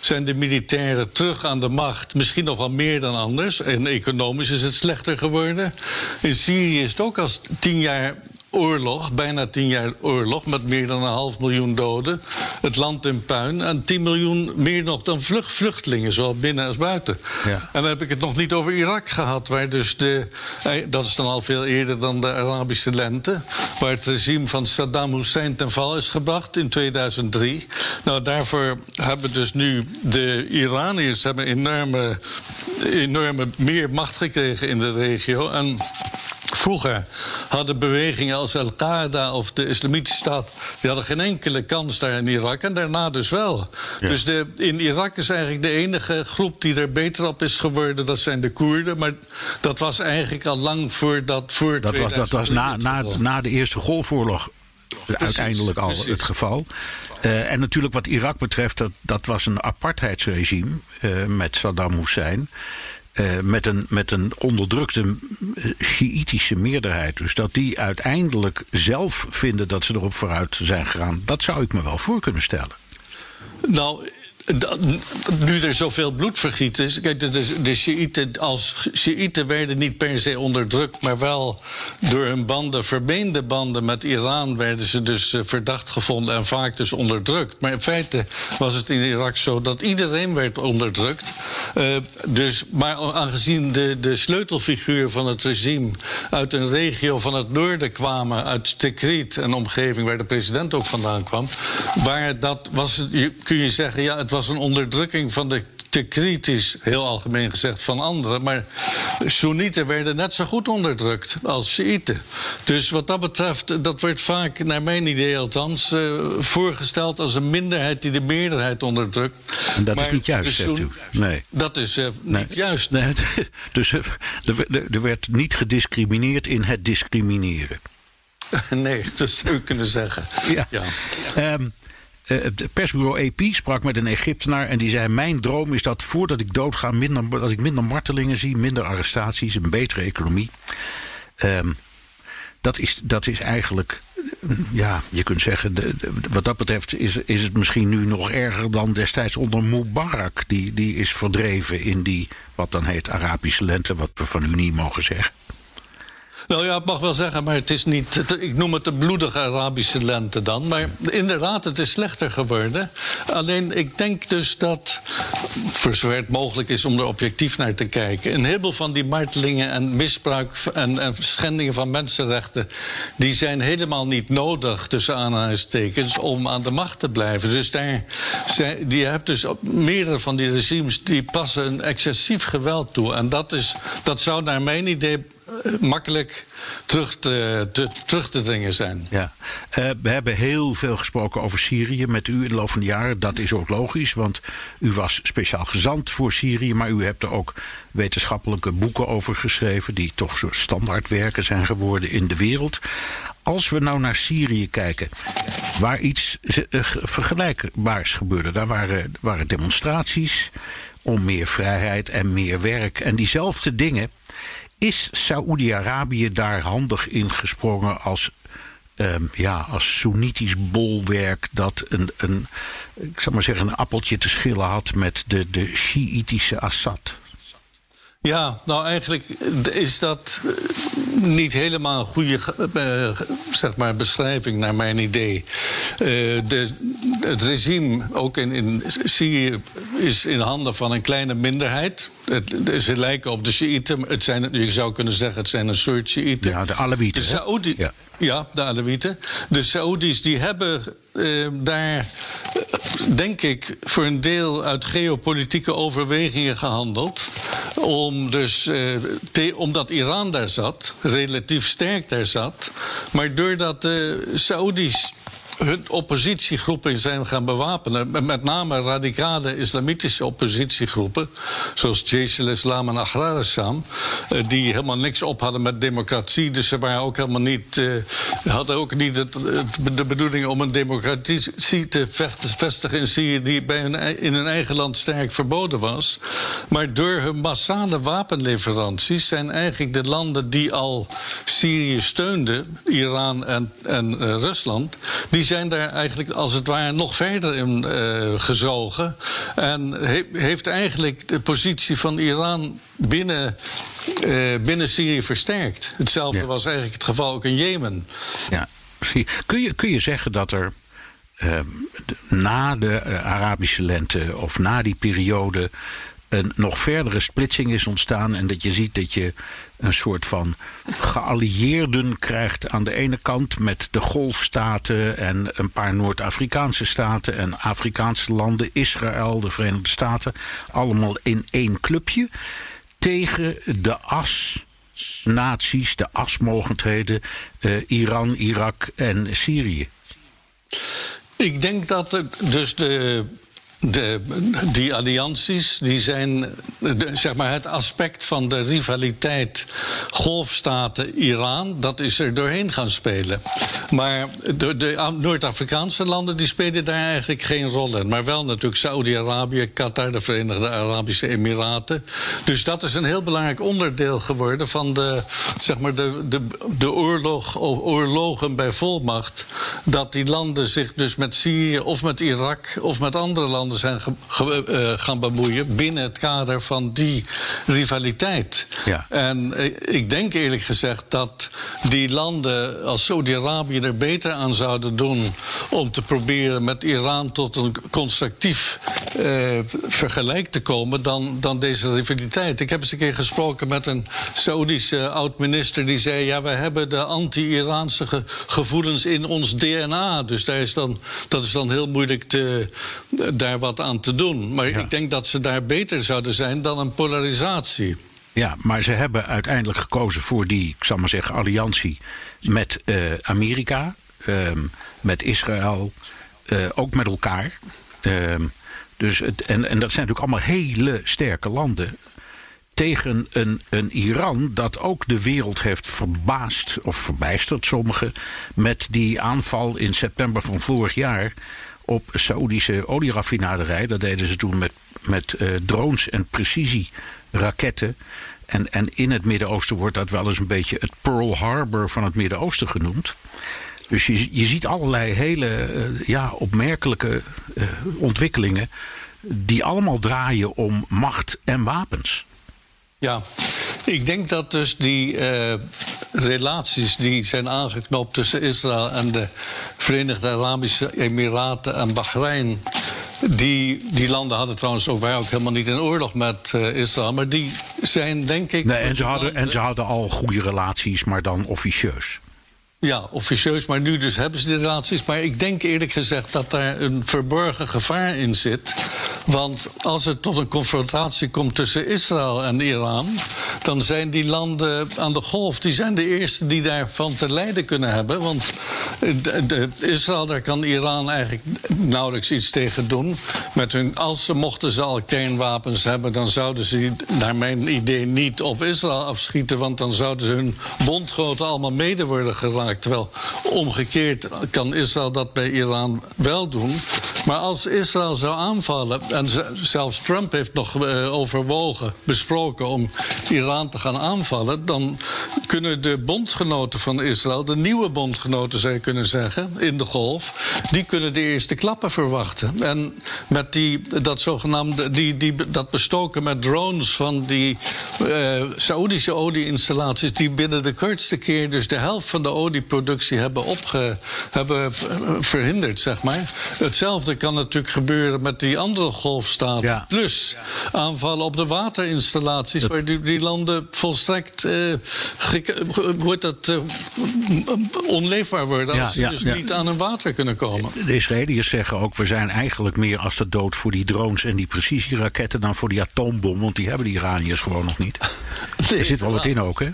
zijn de militairen terug aan de macht. Misschien nog wel meer dan anders. En economisch is het slechter geworden. In Syrië is het ook al tien jaar oorlog, bijna tien jaar oorlog, met meer dan een half miljoen doden. Het land in puin. En 10 miljoen meer nog dan vlucht, vluchtelingen, zowel binnen als buiten. Ja. En dan heb ik het nog niet over Irak gehad, waar dus de. Eh, dat is dan al veel eerder dan de Arabische lente. Waar het regime van Saddam Hussein ten val is gebracht in 2003. Nou, daarvoor hebben dus nu de Iraniërs hebben enorme, enorme meer macht gekregen in de regio. En Vroeger hadden bewegingen als Al-Qaeda of de Islamitische Staat... die hadden geen enkele kans daar in Irak en daarna dus wel. Dus de, in Irak is eigenlijk de enige groep die er beter op is geworden... dat zijn de Koerden, maar dat was eigenlijk al lang voordat... Voor dat was, dat was na, na, na de Eerste Golfoorlog uiteindelijk al het geval. Uh, en natuurlijk wat Irak betreft, dat, dat was een apartheidsregime uh, met Saddam Hussein. Uh, met, een, met een onderdrukte Shiïtische meerderheid. Dus dat die uiteindelijk zelf vinden dat ze erop vooruit zijn gegaan, dat zou ik me wel voor kunnen stellen. Nou, nu er zoveel bloedvergiet is. Kijk, de, de Shiiten als Shiiten werden niet per se onderdrukt, maar wel door hun banden, vermeende banden met Iran, werden ze dus eh, verdacht gevonden en vaak dus onderdrukt. Maar in feite was het in Irak zo dat iedereen werd onderdrukt. Uh, dus, maar aangezien de, de sleutelfiguur van het regime uit een regio van het noorden kwamen, uit Tikrit, een omgeving waar de president ook vandaan kwam, waar dat was, kun je zeggen, ja, het was een onderdrukking van de te kritisch, heel algemeen gezegd, van anderen. Maar Soenieten werden net zo goed onderdrukt als Shiiten. Dus wat dat betreft, dat wordt vaak, naar mijn idee althans, uh, voorgesteld als een minderheid die de meerderheid onderdrukt. En dat is niet juist, zegt u. Nee. Dat is uh, nee. niet juist. Nee, [laughs] dus uh, er werd niet gediscrimineerd in het discrimineren. [laughs] nee, dat zou je kunnen zeggen. Ja. ja. Um, uh, het persbureau AP sprak met een Egyptenaar en die zei: Mijn droom is dat voordat ik doodga, minder, dat ik minder martelingen zie, minder arrestaties, een betere economie. Um, dat, is, dat is eigenlijk, ja, je kunt zeggen, de, wat dat betreft is, is het misschien nu nog erger dan destijds onder Mubarak. Die, die is verdreven in die, wat dan heet, Arabische lente, wat we van u niet mogen zeggen. Nou ja, ik mag wel zeggen, maar het is niet. Ik noem het de bloedige Arabische lente dan. Maar inderdaad, het is slechter geworden. Alleen ik denk dus dat, voor het mogelijk is om er objectief naar te kijken, een heleboel van die martelingen en misbruik en, en schendingen van mensenrechten, die zijn helemaal niet nodig, tussen aanhalingstekens, om aan de macht te blijven. Dus daar, je hebt dus meerdere van die regimes die passen een excessief geweld toe. En dat, is, dat zou naar mijn idee makkelijk terug te, te, terug te dringen zijn. Ja. Uh, we hebben heel veel gesproken over Syrië met u in de loop van de jaren. Dat is ook logisch, want u was speciaal gezant voor Syrië. Maar u hebt er ook wetenschappelijke boeken over geschreven. die toch zo standaardwerken zijn geworden in de wereld. Als we nou naar Syrië kijken, waar iets eh, vergelijkbaars gebeurde. Daar waren, waren demonstraties om meer vrijheid en meer werk. En diezelfde dingen is Saoedi-Arabië daar handig in gesprongen als, um, ja, als Soenitisch bolwerk dat een, een, ik zal maar zeggen, een appeltje te schillen had met de, de Shiïtische Assad? Ja, nou eigenlijk is dat niet helemaal een goede uh, zeg maar beschrijving naar mijn idee. Uh, de, het regime, ook in, in Syrië, is in handen van een kleine minderheid. Het, ze lijken op de Shiiten. Het zijn, je zou kunnen zeggen, het zijn een soort Shiiten. Ja, de Alawieten. De Saoedi ja. ja, de Alawieten. De Saoedi's die hebben uh, daar, denk ik, voor een deel uit geopolitieke overwegingen gehandeld. Om dus, uh, omdat Iran daar zat, relatief sterk daar zat. Maar doordat de Saoedi's hun oppositiegroepen zijn gaan bewapenen. Met name radicale islamitische oppositiegroepen. Zoals Jaish al-Islam en Ahrar al-Sham. Eh, die helemaal niks op hadden met democratie. Dus ze waren ook helemaal niet, uh, hadden ook niet de bedoeling om een democratie te vestigen in Syrië. Die bij hun, in hun eigen land sterk verboden was. Maar door hun massale wapenleveranties zijn eigenlijk de landen die al Syrië steunden. Iran en, en uh, Rusland. Die zijn daar eigenlijk als het ware nog verder in uh, gezogen. En he heeft eigenlijk de positie van Iran binnen, uh, binnen Syrië versterkt. Hetzelfde was eigenlijk het geval ook in Jemen. Ja, kun je, kun je zeggen dat er uh, na de Arabische lente of na die periode een nog verdere splitsing is ontstaan. En dat je ziet dat je een soort van geallieerden krijgt aan de ene kant met de golfstaten en een paar Noord-Afrikaanse staten en Afrikaanse landen, Israël, de Verenigde Staten, allemaal in één clubje tegen de as. Naties, de asmogendheden, uh, Iran, Irak en Syrië. Ik denk dat het dus de de, die allianties die zijn zeg maar het aspect van de rivaliteit golfstaten-Iran, dat is er doorheen gaan spelen. Maar de, de Noord-Afrikaanse landen die spelen daar eigenlijk geen rol in. Maar wel natuurlijk Saudi-Arabië, Qatar, de Verenigde Arabische Emiraten. Dus dat is een heel belangrijk onderdeel geworden van de, zeg maar de, de, de oorlog, oorlogen bij volmacht. Dat die landen zich dus met Syrië of met Irak of met andere landen landen zijn uh, gaan bemoeien binnen het kader van die rivaliteit. Ja. En ik denk eerlijk gezegd dat die landen als Saudi-Arabië er beter aan zouden doen om te proberen met Iran tot een constructief uh, vergelijk te komen dan, dan deze rivaliteit. Ik heb eens een keer gesproken met een Saoedische oud-minister die zei: Ja, we hebben de anti-Iraanse gevoelens in ons DNA. Dus daar is dan, dat is dan heel moeilijk te, daar wat aan te doen. Maar ik denk dat ze daar beter zouden zijn dan een polarisatie. Ja, maar ze hebben uiteindelijk gekozen voor die, ik zal maar zeggen, alliantie met uh, Amerika, uh, met Israël, uh, ook met elkaar. Ehm, dus het, en, en dat zijn natuurlijk allemaal hele sterke landen tegen een, een Iran dat ook de wereld heeft verbaasd of verbijsterd sommigen met die aanval in september van vorig jaar op Saoedische olieraffinaderij. Dat deden ze toen met, met uh, drones en precisieraketten. En, en in het Midden-Oosten wordt dat wel eens een beetje het Pearl Harbor van het Midden-Oosten genoemd. Dus je, je ziet allerlei hele uh, ja, opmerkelijke uh, ontwikkelingen. die allemaal draaien om macht en wapens. Ja, ik denk dat dus die uh, relaties die zijn aangeknoopt tussen Israël en de Verenigde Arabische Emiraten en Bahrein. Die, die landen hadden trouwens ook wij ook helemaal niet in oorlog met uh, Israël. Maar die zijn denk ik. Nee, en ze, hadden, en ze hadden al goede relaties, maar dan officieus. Ja, officieus, maar nu dus hebben ze die relaties. Maar ik denk eerlijk gezegd dat daar een verborgen gevaar in zit. Want als het tot een confrontatie komt tussen Israël en Iran, dan zijn die landen aan de golf, die zijn de eerste die daarvan te lijden kunnen hebben. Want de, de, Israël, daar kan Iran eigenlijk nauwelijks iets tegen doen. Met hun, als ze mochten ze al kernwapens hebben, dan zouden ze naar mijn idee niet op Israël afschieten. Want dan zouden ze hun bondgenoten allemaal mede worden geraakt. Terwijl omgekeerd kan Israël dat bij Iran wel doen. Maar als Israël zou aanvallen, en zelfs Trump heeft nog uh, overwogen, besproken om Iran te gaan aanvallen, dan kunnen de bondgenoten van Israël, de nieuwe bondgenoten je kunnen zeggen, in de golf, die kunnen de eerste klappen verwachten. En met die, dat zogenaamde, die, die, dat bestoken met drones van die uh, Saoedische olieinstallaties, die binnen de kortste keer dus de helft van de olie productie hebben, opge, hebben verhinderd, zeg maar. Hetzelfde kan natuurlijk gebeuren met die andere golfstaten. Plus aanvallen op de waterinstallaties, waar die, die landen volstrekt wordt dat, uh, onleefbaar worden als ze dus niet aan hun water kunnen komen. De Israëliërs zeggen ook, we zijn eigenlijk meer als de dood voor die drones en die precisieraketten dan voor die atoombom, want die hebben die Iraniërs gewoon nog niet. er zit wel wat in ook, hè?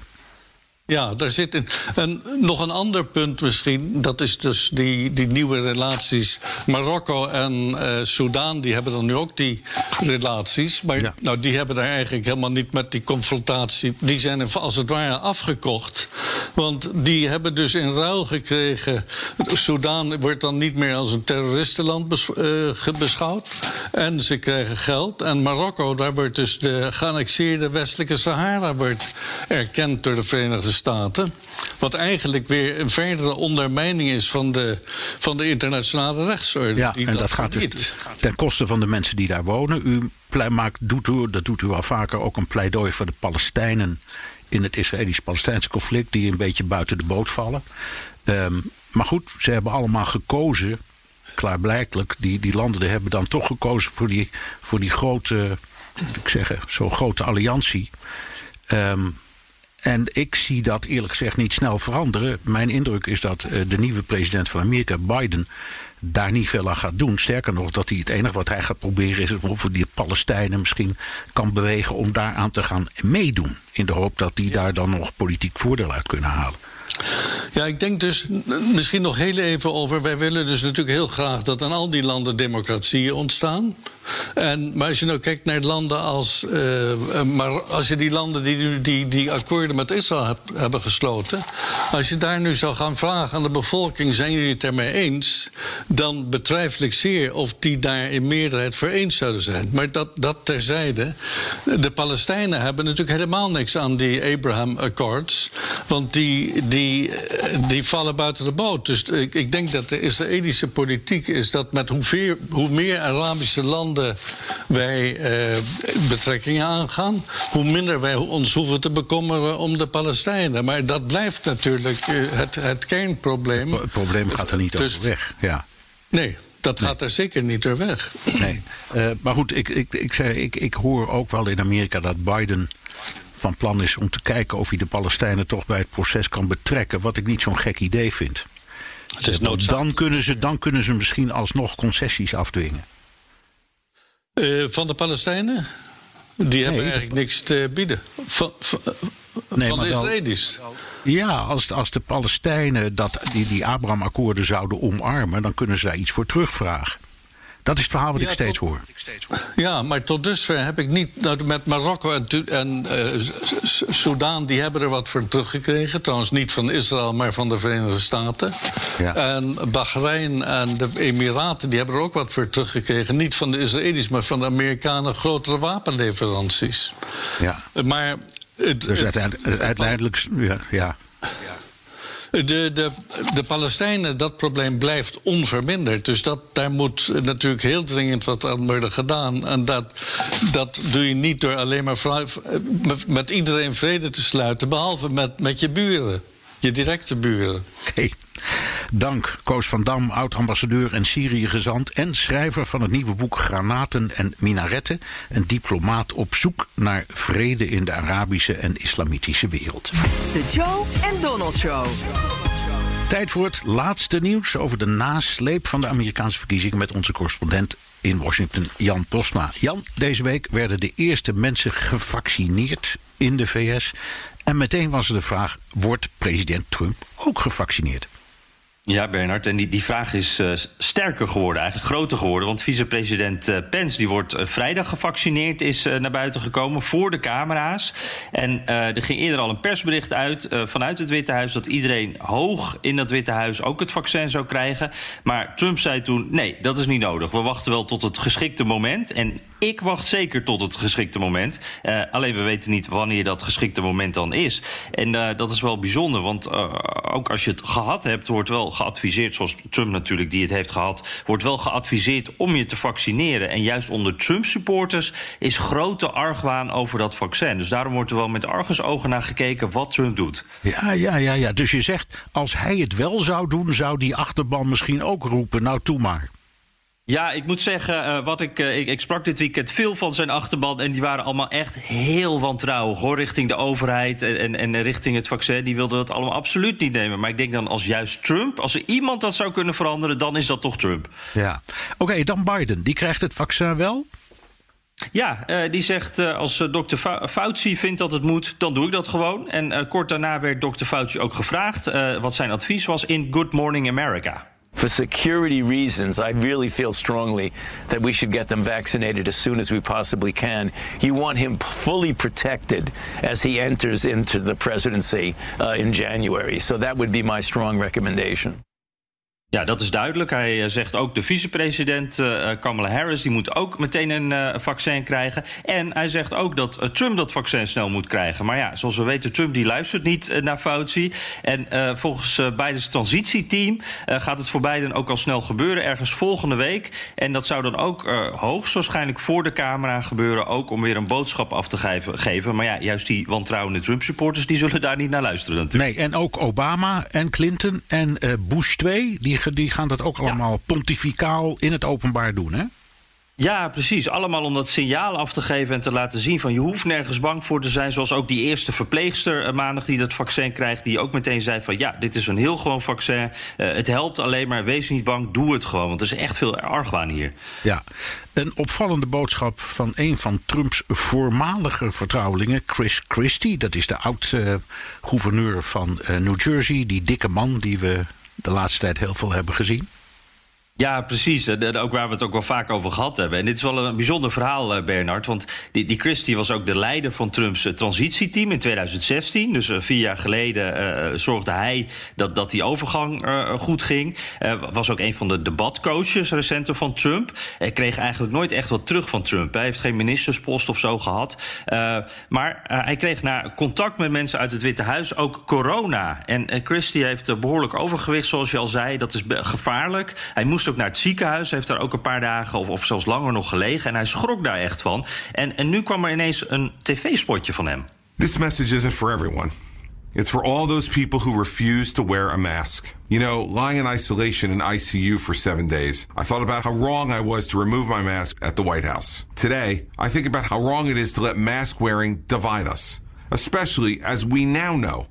Ja, daar zit in. En nog een ander punt misschien. Dat is dus die, die nieuwe relaties. Marokko en uh, Soudaan, die hebben dan nu ook die relaties. Maar nou, die hebben daar eigenlijk helemaal niet met die confrontatie. Die zijn als het ware afgekocht. Want die hebben dus in ruil gekregen. Soudaan wordt dan niet meer als een terroristenland uh, beschouwd. En ze krijgen geld. En Marokko, daar wordt dus de geannexeerde westelijke Sahara wordt erkend door de Verenigde Staten. Wat eigenlijk weer een verdere ondermijning is van de, van de internationale rechtsorde. Ja, en dat, gaat dus ten koste van de mensen die daar wonen. U maakt, doet u, dat doet u al vaker, ook een pleidooi voor de Palestijnen in het Israëlisch-Palestijnse conflict, die een beetje buiten de boot vallen. Um, maar goed, ze hebben allemaal gekozen, klaarblijkelijk, die, die landen hebben dan toch gekozen voor die, voor die grote, ik zeggen, zo'n grote alliantie. Um, en ik zie dat eerlijk gezegd niet snel veranderen. Mijn indruk is dat uh, de nieuwe president van Amerika, Biden, daar niet veel aan gaat doen. Sterker nog, dat hij het enige wat hij gaat proberen is of die Palestijnen misschien kan bewegen om daaraan te gaan meedoen. In de hoop dat die daar dan nog politiek voordeel uit kunnen halen. Ja, ik denk dus misschien nog heel even over. Wij willen dus natuurlijk heel graag dat in al die landen democratieën ontstaan. En, maar als je nou kijkt naar landen als. Uh, maar als je die landen die die, die akkoorden met Israël heb, hebben gesloten. Als je daar nu zou gaan vragen aan de bevolking: zijn jullie het ermee eens? Dan betwijfel ik zeer of die daar in meerderheid voor eens zouden zijn. Maar dat, dat terzijde. De Palestijnen hebben natuurlijk helemaal niks aan die Abraham Accords. Want die die, eh, die vallen buiten de boot. Dus ik, ik denk dat de Israëlische politiek is dat met hoe, hoe meer Arabische landen wij eh, betrekkingen aangaan, hoe minder wij ons hoeven te bekommeren om de Palestijnen. Maar dat blijft natuurlijk eh, het, het kernprobleem. Het probleem gaat er niet dus, over weg. Ja. Nee, dat gaat er zeker niet door weg. Nee. Uh, maar goed, ik, ik, ik, zeg, ik, ik hoor ook wel in Amerika dat Biden van plan is om te kijken of hij de Palestijnen toch bij het proces kan betrekken. Wat ik niet zo'n gek idee vind. Het is dan, kunnen ze, dan kunnen ze misschien alsnog concessies afdwingen. Uh, van de Palestijnen? Die hebben eigenlijk niks te bieden. Van, van, nee, van de Israëli's. Ja, als, als de Palestijnen dat, die, die Abraham-akkoorden zouden omarmen, dan kunnen ze daar iets voor terugvragen. Dat is het verhaal wat ik steeds hoor. Ja, maar tot dusver heb ik niet. Nou, met Marokko en, en uh, Soudaan, die hebben er wat voor teruggekregen. Trouwens, niet van Israël, maar van de Verenigde Staten. Ja. En Bahrein en de Emiraten, die hebben er ook wat voor teruggekregen. Niet van de Israëli's, maar van de Amerikanen grotere wapenleveranties. Ja. Maar. Het, dus uiteindelijk, uiteindelijk ja. ja. De, de, de Palestijnen, dat probleem blijft onverminderd. Dus dat, daar moet natuurlijk heel dringend wat aan worden gedaan. En dat, dat doe je niet door alleen maar met iedereen vrede te sluiten, behalve met, met je buren, je directe buren. Oké. Dank Koos van Dam, oud-ambassadeur en Syrië-gezant... en schrijver van het nieuwe boek Granaten en Minaretten... een diplomaat op zoek naar vrede in de Arabische en Islamitische wereld. De Joe en Donald Show. Tijd voor het laatste nieuws over de nasleep van de Amerikaanse verkiezingen... met onze correspondent in Washington, Jan Postma. Jan, deze week werden de eerste mensen gevaccineerd in de VS... En meteen was er de vraag: wordt president Trump ook gevaccineerd? Ja, Bernard. En die, die vraag is uh, sterker geworden, eigenlijk groter geworden. Want vicepresident uh, Pence die wordt uh, vrijdag gevaccineerd, is naar buiten gekomen voor de camera's. En er ging eerder al een persbericht uit vanuit het Witte Huis dat iedereen hoog in dat Witte Huis ook het vaccin zou krijgen. Maar Trump zei toen: nee, dat is niet nodig. We wachten wel tot het geschikte moment. En ik wacht zeker tot het geschikte moment. alleen we weten niet wanneer dat geschikte moment dan is. En dat is wel bijzonder, want ook als je het gehad hebt, wordt wel geadviseerd, zoals Trump natuurlijk die het heeft gehad, wordt wel geadviseerd om je te vaccineren. En juist onder Trump-supporters is grote argwaan over dat vaccin. Dus daarom wordt er wel met argusogen naar gekeken wat Trump doet. Ja, ja, ja, ja. Dus je zegt, als hij het wel zou doen, zou die achterban misschien ook roepen, nou toe maar. Ja, ik moet zeggen, uh, wat ik, uh, ik, ik, sprak dit weekend veel van zijn achterban. En die waren allemaal echt heel wantrouwig hoor. Richting de overheid en, en, en richting het vaccin. Die wilden dat allemaal absoluut niet nemen. Maar ik denk dan als juist Trump, als er iemand dat zou kunnen veranderen, dan is dat toch Trump. Ja. Oké, dan Biden. Die krijgt het vaccin wel? Ja, uh, die zegt uh, als uh, dokter Fauci vindt dat het moet, dan doe ik dat gewoon. En kort daarna werd dokter Fauci ook gevraagd wat zijn advies was in Good Morning America. For security reasons, I really feel strongly that we should get them vaccinated as soon as we possibly can. You want him fully protected as he enters into the presidency uh, in January. So that would be my strong recommendation. Ja, dat is duidelijk. Hij eh, zegt ook de vicepresident uh, Kamala Harris... die moet ook meteen een uh, vaccin krijgen. En hij zegt ook dat Trump dat vaccin snel moet krijgen. Maar ja, zoals we weten, Trump die luistert niet naar Fauci. En volgens Bidens transitieteam gaat het voor Biden ook al snel gebeuren... ergens volgende week. En dat zou dan ook hoogstwaarschijnlijk voor de camera gebeuren... ook om weer een boodschap af te geven. Maar ja, juist die wantrouwende Trump-supporters... die zullen daar niet naar luisteren natuurlijk. Nee, en ook Obama en Clinton en Bush 2... die die gaan dat ook allemaal pontificaal in het openbaar doen, hè? Ja, precies. Allemaal om dat signaal af te geven en te laten zien van je hoeft nergens bang voor te zijn. Zoals ook die eerste verpleegster uh, maandag die dat vaccin krijgt, die ook meteen zei van ja, dit is een heel gewoon vaccin. Uh, het helpt alleen maar, wees niet bang, doe het gewoon. Want er is echt veel argwaan hier. Ja, een opvallende boodschap van een van Trumps voormalige vertrouwelingen, Chris Christie. Dat is de oud-gouverneur van uh, New Jersey, die dikke man die we de laatste tijd heel veel hebben gezien? Ja, precies. En ook waar we het ook wel vaak over gehad hebben. En dit is wel een bijzonder verhaal, eh, Bernard. Want die, die Christie was ook de leider van Trumps eh, transitieteam in 2016. Dus vier jaar geleden zorgde hij dat, dat die overgang goed ging. was ook een van de debatcoaches recenter van Trump. Hij kreeg eigenlijk nooit echt wat terug van Trump. Hij heeft geen ministerspost of zo gehad. maar hij kreeg na contact met mensen uit het Witte Huis ook corona. En Christie heeft behoorlijk overgewicht, zoals je al zei. Dat is gevaarlijk. Hij moest ook naar het ziekenhuis. Heeft daar ook een paar dagen of, of zelfs langer nog gelegen. En hij schrok daar echt van. En, en nu kwam er ineens een tv-spotje van hem. This message isn't for everyone. It's for all those people who refuse to wear a mask. You know, lying in isolation in ICU for seven days, I thought about how wrong I was to remove my mask at the White House. Today, I think about how wrong it is to let mask wearing divide us, especially as we now know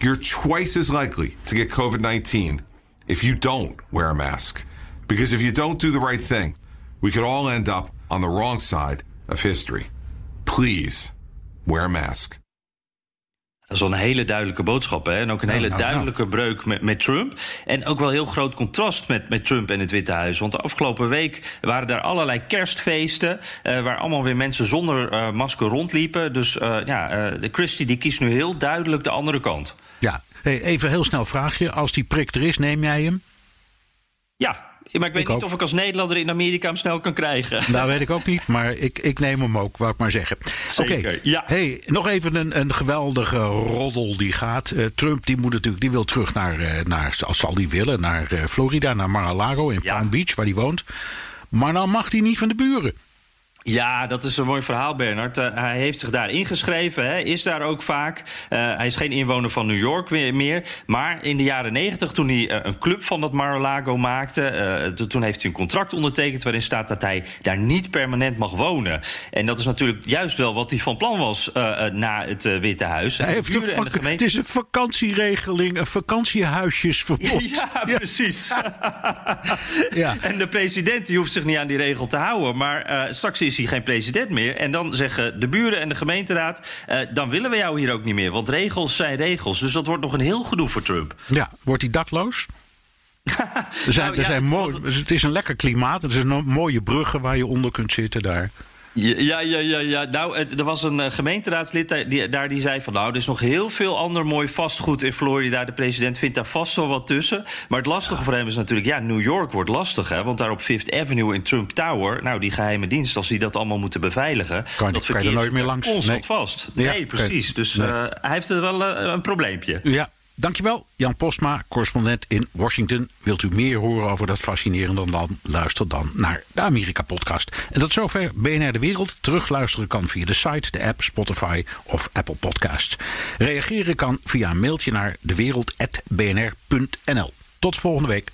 you're twice as likely to get COVID 19 if you don't wear a mask. Because if you don't do the right thing, we could all end up on the wrong side of history. Please wear a mask. Dat is wel een hele duidelijke boodschap. Hè? En ook een hele nou, duidelijke nou. breuk met, met Trump. En ook wel heel groot contrast met, met Trump en het Witte Huis. Want de afgelopen week waren er allerlei kerstfeesten. Uh, waar allemaal weer mensen zonder uh, masker rondliepen. Dus uh, ja, de Christie die kiest nu heel duidelijk de andere kant. Ja, hey, even heel snel vraagje. Als die prik er is, neem jij hem? Ja, maar ik weet niet of ik als Nederlander in Amerika hem snel kan krijgen. Dat nou, weet ik ook niet, maar ik, ik neem hem ook, wou ik maar zeggen. Oké, ja. Hey, nog even een, een geweldige roddel die gaat. Uh, Trump die moet natuurlijk, die wil terug naar, uh, naar als zal die willen, naar uh, Florida, naar Mar-a-Lago in ja. Palm Beach, waar hij woont. Maar dan mag hij niet van de buren. Ja, dat is een mooi verhaal, Bernard. Uh, hij heeft zich daar ingeschreven, hè, is daar ook vaak. Uh, hij is geen inwoner van New York meer. Maar in de jaren negentig, toen hij uh, een club van dat Mar-a-Lago maakte... toen heeft hij een contract ondertekend waarin staat dat hij daar niet permanent mag wonen. En dat is natuurlijk juist wel wat hij van plan was na het Witte Huis. Hij heeft een gemeente... Het is een vakantieregeling, een vakantiehuisjesverbod. [laughs] Ja, ja. precies. ja. [laughs] En de president die hoeft zich niet aan die regel te houden. Maar straks is is hij geen president meer. En dan zeggen de buren en de gemeenteraad... Uh, dan willen we jou hier ook niet meer. Want regels zijn regels. Dus dat wordt nog een heel gedoe voor Trump. Ja, wordt hij dakloos? [laughs] er zijn, nou, er zijn mooi, het is een lekker klimaat. Er zijn mooie bruggen waar je onder kunt zitten daar. Ja, ja, ja, ja. Nou, er was een eh, gemeenteraadslid die, daar die zei van... nou, er is nog heel veel ander mooi vastgoed in Florida. De president vindt daar vast wel wat tussen. Maar het lastige voor hem is natuurlijk... ja, New York wordt lastig, hè. Want daar op Fifth Avenue in Trump Tower... nou, die geheime dienst, als die dat allemaal moeten beveiligen... Kan, dat kan je er nooit meer langs. Constant nee. vast. Nee, precies. Dus nee. Uh, hij heeft er wel uh, een probleempje. Ja, Dankjewel, Jan Postma, correspondent in Washington. Wilt u meer horen over dat fascinerende dan? Luister dan naar de Amerika-podcast. En tot zover BNR De Wereld. Terugluisteren kan via de site, de app, Spotify of Apple Podcasts. Reageren kan via een mailtje naar dewereld.bnr.nl. Tot volgende week.